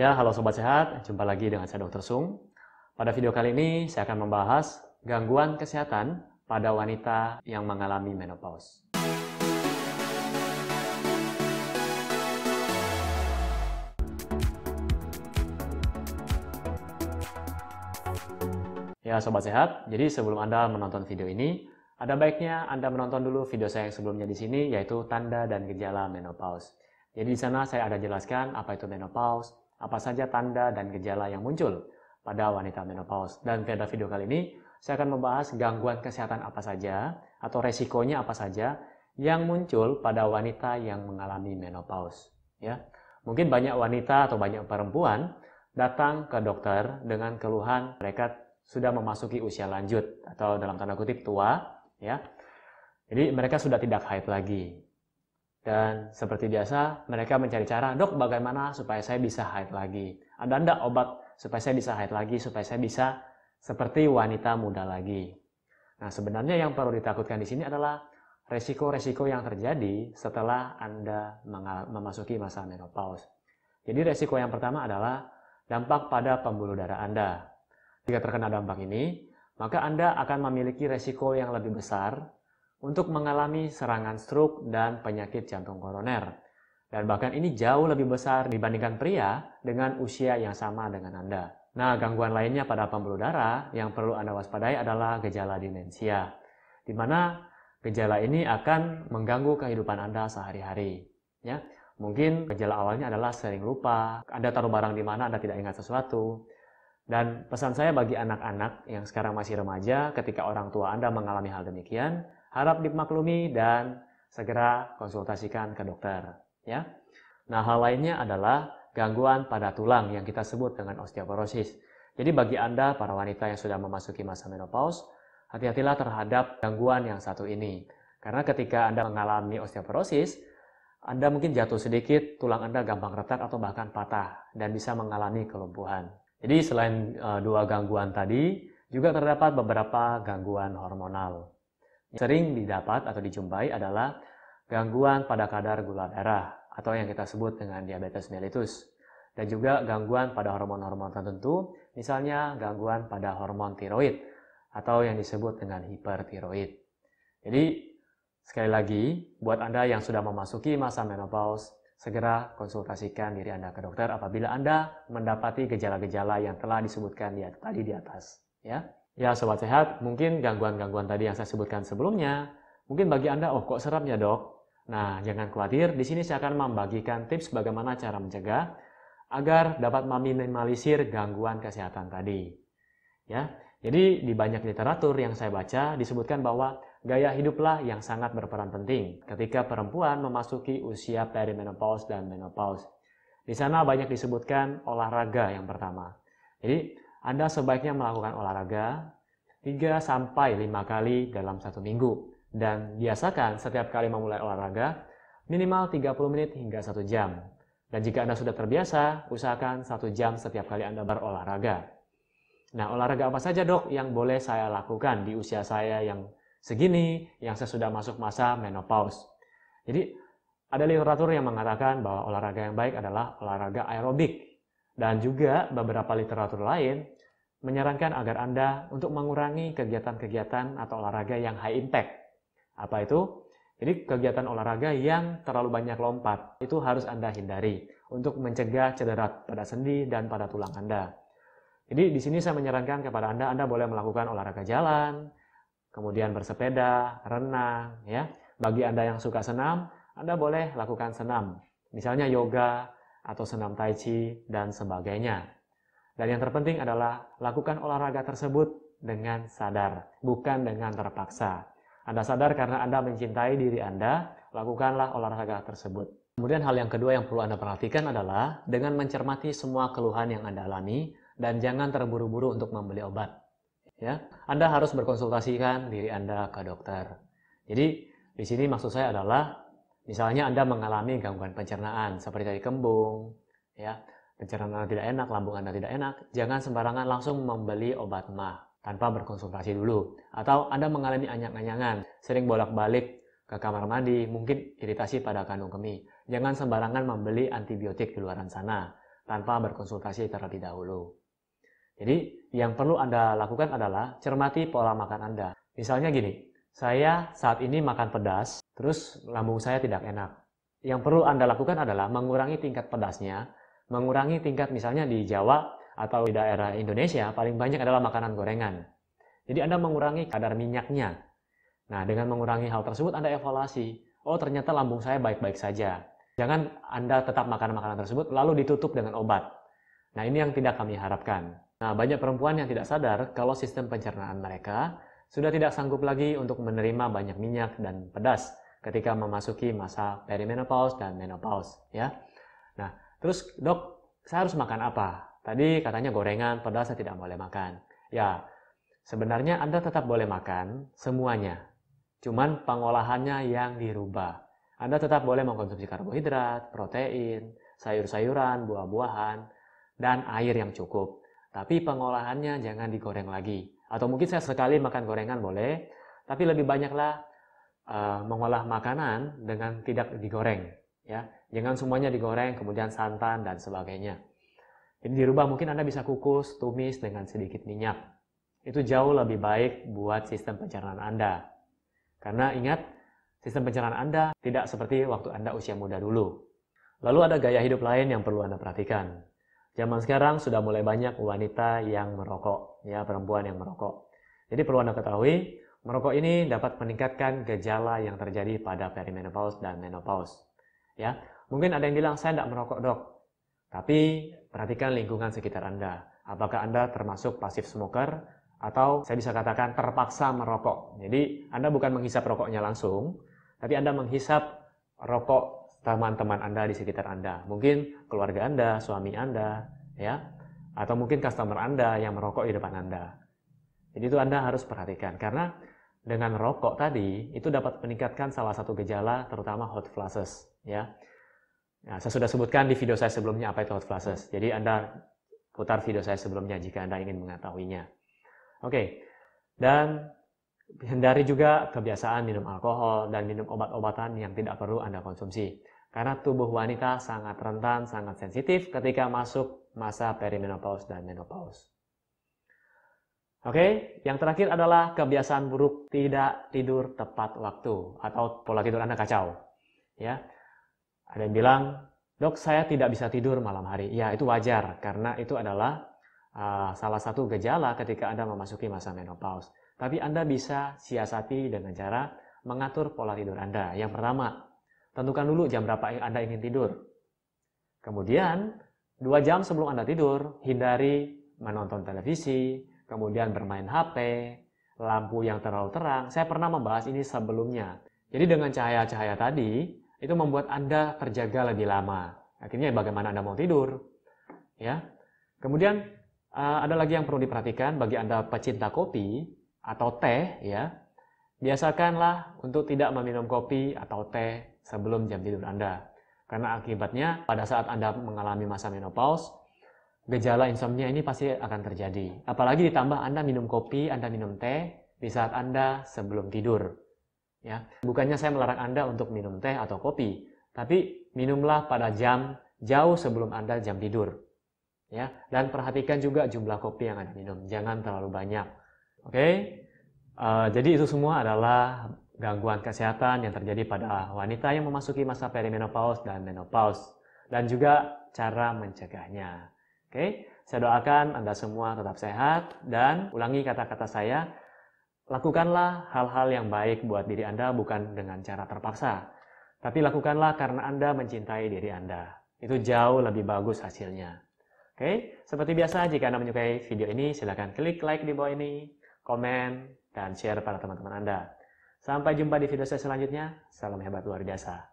Ya, halo Sobat Sehat, jumpa lagi dengan saya Dr. Sung. Pada video kali ini, saya akan membahas gangguan kesehatan pada wanita yang mengalami menopause. Ya, Sobat Sehat, jadi sebelum Anda menonton video ini, ada baiknya Anda menonton dulu video saya yang sebelumnya di sini, yaitu tanda dan gejala menopause. Jadi di sana saya ada jelaskan apa itu menopause, apa saja tanda dan gejala yang muncul pada wanita menopause. Dan pada video kali ini, saya akan membahas gangguan kesehatan apa saja atau resikonya apa saja yang muncul pada wanita yang mengalami menopause. Ya, mungkin banyak wanita atau banyak perempuan datang ke dokter dengan keluhan mereka sudah memasuki usia lanjut atau dalam tanda kutip tua, ya. Jadi mereka sudah tidak haid lagi. Dan seperti biasa, mereka mencari cara, dok bagaimana supaya saya bisa haid lagi? Ada enggak obat supaya saya bisa haid lagi, supaya saya bisa seperti wanita muda lagi? Nah, sebenarnya yang perlu ditakutkan di sini adalah resiko-resiko yang terjadi setelah Anda memasuki masa menopause. Jadi resiko yang pertama adalah dampak pada pembuluh darah Anda. Jika terkena dampak ini, maka Anda akan memiliki resiko yang lebih besar untuk mengalami serangan stroke dan penyakit jantung koroner. Dan bahkan ini jauh lebih besar dibandingkan pria dengan usia yang sama dengan Anda. Nah, gangguan lainnya pada pembuluh darah yang perlu Anda waspadai adalah gejala demensia, di mana gejala ini akan mengganggu kehidupan Anda sehari-hari. Ya, mungkin gejala awalnya adalah sering lupa, Anda taruh barang di mana Anda tidak ingat sesuatu. Dan pesan saya bagi anak-anak yang sekarang masih remaja, ketika orang tua Anda mengalami hal demikian, harap dimaklumi dan segera konsultasikan ke dokter. Ya. Nah, hal lainnya adalah gangguan pada tulang yang kita sebut dengan osteoporosis. Jadi bagi Anda, para wanita yang sudah memasuki masa menopause, hati-hatilah terhadap gangguan yang satu ini. Karena ketika Anda mengalami osteoporosis, Anda mungkin jatuh sedikit, tulang Anda gampang retak atau bahkan patah dan bisa mengalami kelumpuhan. Jadi selain uh, dua gangguan tadi, juga terdapat beberapa gangguan hormonal sering didapat atau dijumpai adalah gangguan pada kadar gula darah atau yang kita sebut dengan diabetes mellitus dan juga gangguan pada hormon-hormon tertentu, misalnya gangguan pada hormon tiroid atau yang disebut dengan hipertiroid. Jadi, sekali lagi, buat Anda yang sudah memasuki masa menopause, segera konsultasikan diri Anda ke dokter apabila Anda mendapati gejala-gejala yang telah disebutkan di, tadi di atas. Ya. Ya, sobat sehat, mungkin gangguan-gangguan tadi yang saya sebutkan sebelumnya, mungkin bagi Anda, oh kok seram ya dok? Nah, jangan khawatir, di sini saya akan membagikan tips bagaimana cara mencegah agar dapat meminimalisir gangguan kesehatan tadi. Ya, jadi di banyak literatur yang saya baca disebutkan bahwa gaya hiduplah yang sangat berperan penting ketika perempuan memasuki usia perimenopause dan menopause. Di sana banyak disebutkan olahraga yang pertama. Jadi anda sebaiknya melakukan olahraga 3 sampai 5 kali dalam satu minggu dan biasakan setiap kali memulai olahraga minimal 30 menit hingga 1 jam. Dan jika Anda sudah terbiasa, usahakan 1 jam setiap kali Anda berolahraga. Nah, olahraga apa saja dok yang boleh saya lakukan di usia saya yang segini, yang saya sudah masuk masa menopause? Jadi, ada literatur yang mengatakan bahwa olahraga yang baik adalah olahraga aerobik dan juga beberapa literatur lain menyarankan agar Anda untuk mengurangi kegiatan-kegiatan atau olahraga yang high impact. Apa itu? Jadi kegiatan olahraga yang terlalu banyak lompat itu harus Anda hindari untuk mencegah cedera pada sendi dan pada tulang Anda. Jadi di sini saya menyarankan kepada Anda, Anda boleh melakukan olahraga jalan, kemudian bersepeda, renang, ya. Bagi Anda yang suka senam, Anda boleh lakukan senam. Misalnya yoga, atau senam tai chi, dan sebagainya. Dan yang terpenting adalah lakukan olahraga tersebut dengan sadar, bukan dengan terpaksa. Anda sadar karena Anda mencintai diri Anda, lakukanlah olahraga tersebut. Kemudian hal yang kedua yang perlu Anda perhatikan adalah dengan mencermati semua keluhan yang Anda alami dan jangan terburu-buru untuk membeli obat. Ya, Anda harus berkonsultasikan diri Anda ke dokter. Jadi di sini maksud saya adalah Misalnya Anda mengalami gangguan pencernaan seperti tadi kembung, ya, pencernaan Anda tidak enak, lambung Anda tidak enak, jangan sembarangan langsung membeli obat mah tanpa berkonsultasi dulu. Atau Anda mengalami anyak-anyangan, sering bolak-balik ke kamar mandi, mungkin iritasi pada kandung kemih. Jangan sembarangan membeli antibiotik di luar sana. tanpa berkonsultasi terlebih dahulu. Jadi, yang perlu Anda lakukan adalah cermati pola makan Anda. Misalnya gini, saya saat ini makan pedas, terus lambung saya tidak enak. Yang perlu Anda lakukan adalah mengurangi tingkat pedasnya, mengurangi tingkat misalnya di Jawa atau di daerah Indonesia paling banyak adalah makanan gorengan. Jadi Anda mengurangi kadar minyaknya. Nah, dengan mengurangi hal tersebut Anda evaluasi, oh ternyata lambung saya baik-baik saja. Jangan Anda tetap makan makanan tersebut lalu ditutup dengan obat. Nah, ini yang tidak kami harapkan. Nah, banyak perempuan yang tidak sadar kalau sistem pencernaan mereka sudah tidak sanggup lagi untuk menerima banyak minyak dan pedas ketika memasuki masa perimenopause dan menopause, ya. Nah, terus dok, saya harus makan apa? Tadi katanya gorengan, pedas saya tidak boleh makan. Ya, sebenarnya Anda tetap boleh makan semuanya. Cuman pengolahannya yang dirubah. Anda tetap boleh mengkonsumsi karbohidrat, protein, sayur-sayuran, buah-buahan, dan air yang cukup. Tapi pengolahannya jangan digoreng lagi. Atau mungkin saya sekali makan gorengan boleh, tapi lebih banyaklah uh, mengolah makanan dengan tidak digoreng. Ya, jangan semuanya digoreng, kemudian santan dan sebagainya. Jadi dirubah mungkin Anda bisa kukus, tumis dengan sedikit minyak. Itu jauh lebih baik buat sistem pencernaan Anda. Karena ingat, Sistem pencernaan Anda tidak seperti waktu Anda usia muda dulu. Lalu ada gaya hidup lain yang perlu Anda perhatikan. Zaman sekarang sudah mulai banyak wanita yang merokok, ya perempuan yang merokok. Jadi perlu Anda ketahui, merokok ini dapat meningkatkan gejala yang terjadi pada perimenopause dan menopause. Ya, mungkin ada yang bilang saya tidak merokok dok, tapi perhatikan lingkungan sekitar Anda. Apakah Anda termasuk pasif smoker atau saya bisa katakan terpaksa merokok. Jadi Anda bukan menghisap rokoknya langsung, tapi Anda menghisap rokok teman-teman Anda di sekitar Anda. Mungkin keluarga Anda, suami Anda, ya, atau mungkin customer Anda yang merokok di depan Anda. Jadi itu Anda harus perhatikan karena dengan rokok tadi itu dapat meningkatkan salah satu gejala terutama hot flashes, ya. Nah, saya sudah sebutkan di video saya sebelumnya apa itu hot flashes. Jadi Anda putar video saya sebelumnya jika Anda ingin mengetahuinya. Oke. Dan Hindari juga kebiasaan minum alkohol dan minum obat-obatan yang tidak perlu Anda konsumsi. Karena tubuh wanita sangat rentan, sangat sensitif ketika masuk masa perimenopause dan menopause. Oke, yang terakhir adalah kebiasaan buruk tidak tidur tepat waktu atau pola tidur Anda kacau. Ya. Ada yang bilang, "Dok, saya tidak bisa tidur malam hari." Ya, itu wajar karena itu adalah uh, salah satu gejala ketika Anda memasuki masa menopause. Tapi Anda bisa siasati dengan cara mengatur pola tidur Anda. Yang pertama, tentukan dulu jam berapa Anda ingin tidur. Kemudian, dua jam sebelum Anda tidur, hindari menonton televisi, kemudian bermain HP, lampu yang terlalu terang. Saya pernah membahas ini sebelumnya. Jadi dengan cahaya-cahaya tadi, itu membuat Anda terjaga lebih lama. Akhirnya bagaimana Anda mau tidur? Ya. Kemudian eh, ada lagi yang perlu diperhatikan bagi Anda pecinta kopi, atau teh ya, biasakanlah untuk tidak meminum kopi atau teh sebelum jam tidur Anda. Karena akibatnya pada saat Anda mengalami masa menopause, gejala insomnia ini pasti akan terjadi. Apalagi ditambah Anda minum kopi, Anda minum teh di saat Anda sebelum tidur. Ya, bukannya saya melarang Anda untuk minum teh atau kopi, tapi minumlah pada jam jauh sebelum Anda jam tidur. Ya, dan perhatikan juga jumlah kopi yang Anda minum, jangan terlalu banyak. Oke, okay? uh, eh, jadi itu semua adalah gangguan kesehatan yang terjadi pada wanita yang memasuki masa perimenopause dan menopause dan juga cara mencegahnya. Oke, okay? saya doakan Anda semua tetap sehat dan ulangi kata-kata saya, lakukanlah hal-hal yang baik buat diri Anda bukan dengan cara terpaksa, tapi lakukanlah karena Anda mencintai diri Anda. Itu jauh lebih bagus hasilnya. Oke, okay? seperti biasa jika Anda menyukai video ini silahkan klik like di bawah ini komen, dan share pada teman-teman Anda. Sampai jumpa di video saya selanjutnya. Salam hebat luar biasa.